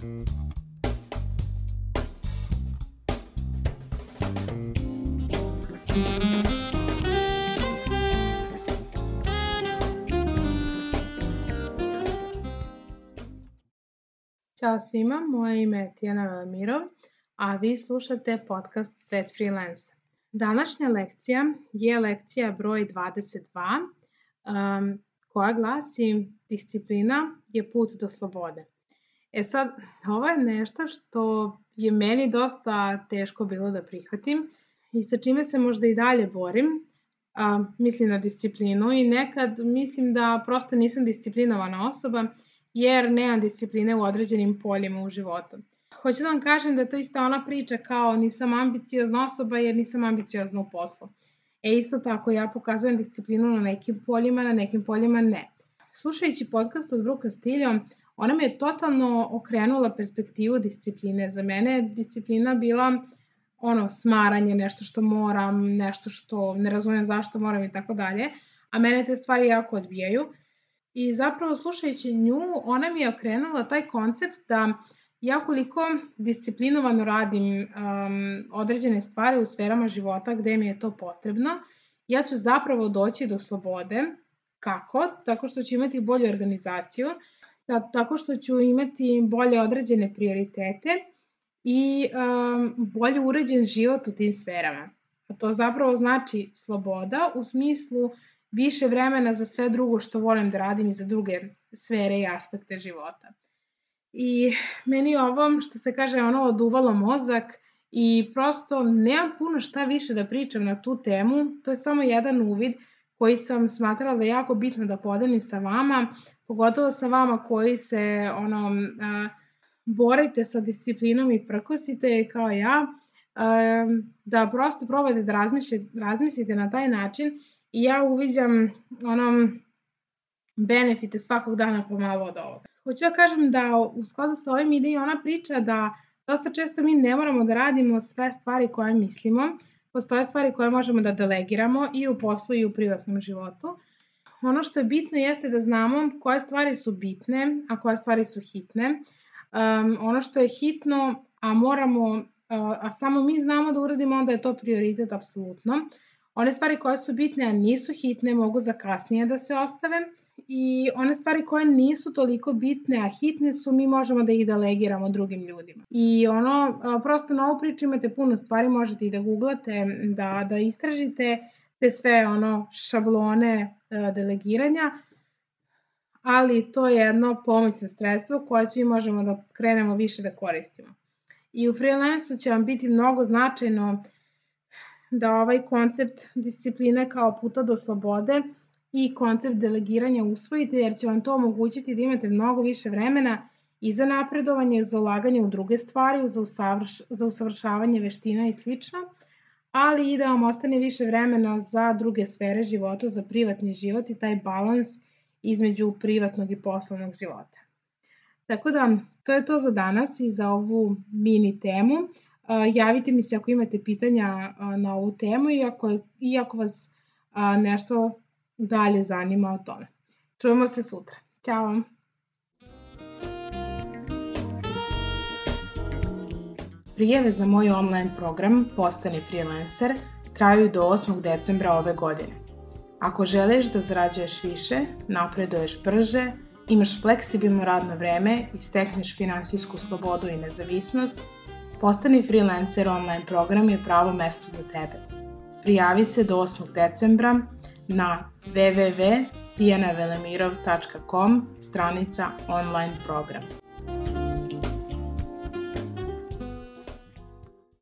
Ćao svima, moje ime je Tijana Velamirov, a vi slušate podcast Svet freelance. Današnja lekcija je lekcija broj 22, um, koja glasi disciplina je put do slobode. E sad, ovo je nešto što je meni dosta teško bilo da prihvatim i sa čime se možda i dalje borim, a, mislim na disciplinu i nekad mislim da prosto nisam disciplinovana osoba jer nemam discipline u određenim poljima u životu. Hoću da vam kažem da je to isto ona priča kao nisam ambiciozna osoba jer nisam ambiciozna u poslu. E isto tako ja pokazujem disciplinu na nekim poljima, na nekim poljima ne. Slušajući podcast od Bruka Stiljom, ona me je totalno okrenula perspektivu discipline. Za mene je disciplina bila ono, smaranje, nešto što moram, nešto što ne razumem zašto moram i tako dalje, a mene te stvari jako odbijaju. I zapravo slušajući nju, ona mi je okrenula taj koncept da ja koliko disciplinovano radim um, određene stvari u sferama života gde mi je to potrebno, ja ću zapravo doći do slobode. Kako? Tako što ću imati bolju organizaciju, tako što ću imati bolje određene prioritete i um, bolje uređen život u tim sferama. A to zapravo znači sloboda u smislu više vremena za sve drugo što volim da radim i za druge sfere i aspekte života. I meni ovo, što se kaže, ono oduvalo mozak i prosto nemam puno šta više da pričam na tu temu, to je samo jedan uvid koji sam smatrala da je jako bitno da podelim sa vama, pogotovo sa vama koji se ono, borite sa disciplinom i prkosite kao ja, da prosto probate da razmišljate, razmislite na taj način i ja uviđam onom benefite svakog dana pomalo od ovoga. Hoću da kažem da u skladu sa ovim ide i ona priča da dosta često mi ne moramo da radimo sve stvari koje mislimo, postoje stvari koje možemo da delegiramo i u poslu i u privatnom životu. Ono što je bitno jeste da znamo koje stvari su bitne, a koje stvari su hitne. Um, ono što je hitno, a moramo, uh, a samo mi znamo da uradimo, onda je to prioritet apsolutno. One stvari koje su bitne, a nisu hitne, mogu za kasnije da se ostave i one stvari koje nisu toliko bitne, a hitne su, mi možemo da ih delegiramo drugim ljudima. I ono, prosto na ovu priču imate puno stvari, možete i da googlate, da, da istražite te sve ono šablone delegiranja, ali to je jedno pomoćno sredstvo koje svi možemo da krenemo više da koristimo. I u freelansu će vam biti mnogo značajno da ovaj koncept discipline kao puta do slobode i koncept delegiranja usvojite jer će vam to omogućiti da imate mnogo više vremena i za napredovanje, za ulaganje u druge stvari, za, usavrš, za usavršavanje veština i sl. ali i da vam ostane više vremena za druge sfere života, za privatni život i taj balans između privatnog i poslovnog života. Tako da, to je to za danas i za ovu mini temu. Javite mi se ako imate pitanja na ovu temu i ako, i ako vas nešto dalje zanima o tome. Čujemo se sutra. Ćao! Prijeve za moj online program Postani freelancer traju do 8. decembra ove godine. Ako želiš da zarađuješ više, napreduješ brže, imaš fleksibilno radno vreme i stekneš finansijsku slobodu i nezavisnost, Postani freelancer online program je pravo mesto za tebe. Prijavi se do 8. decembra na www.dijanavelomirov.com stranica online program.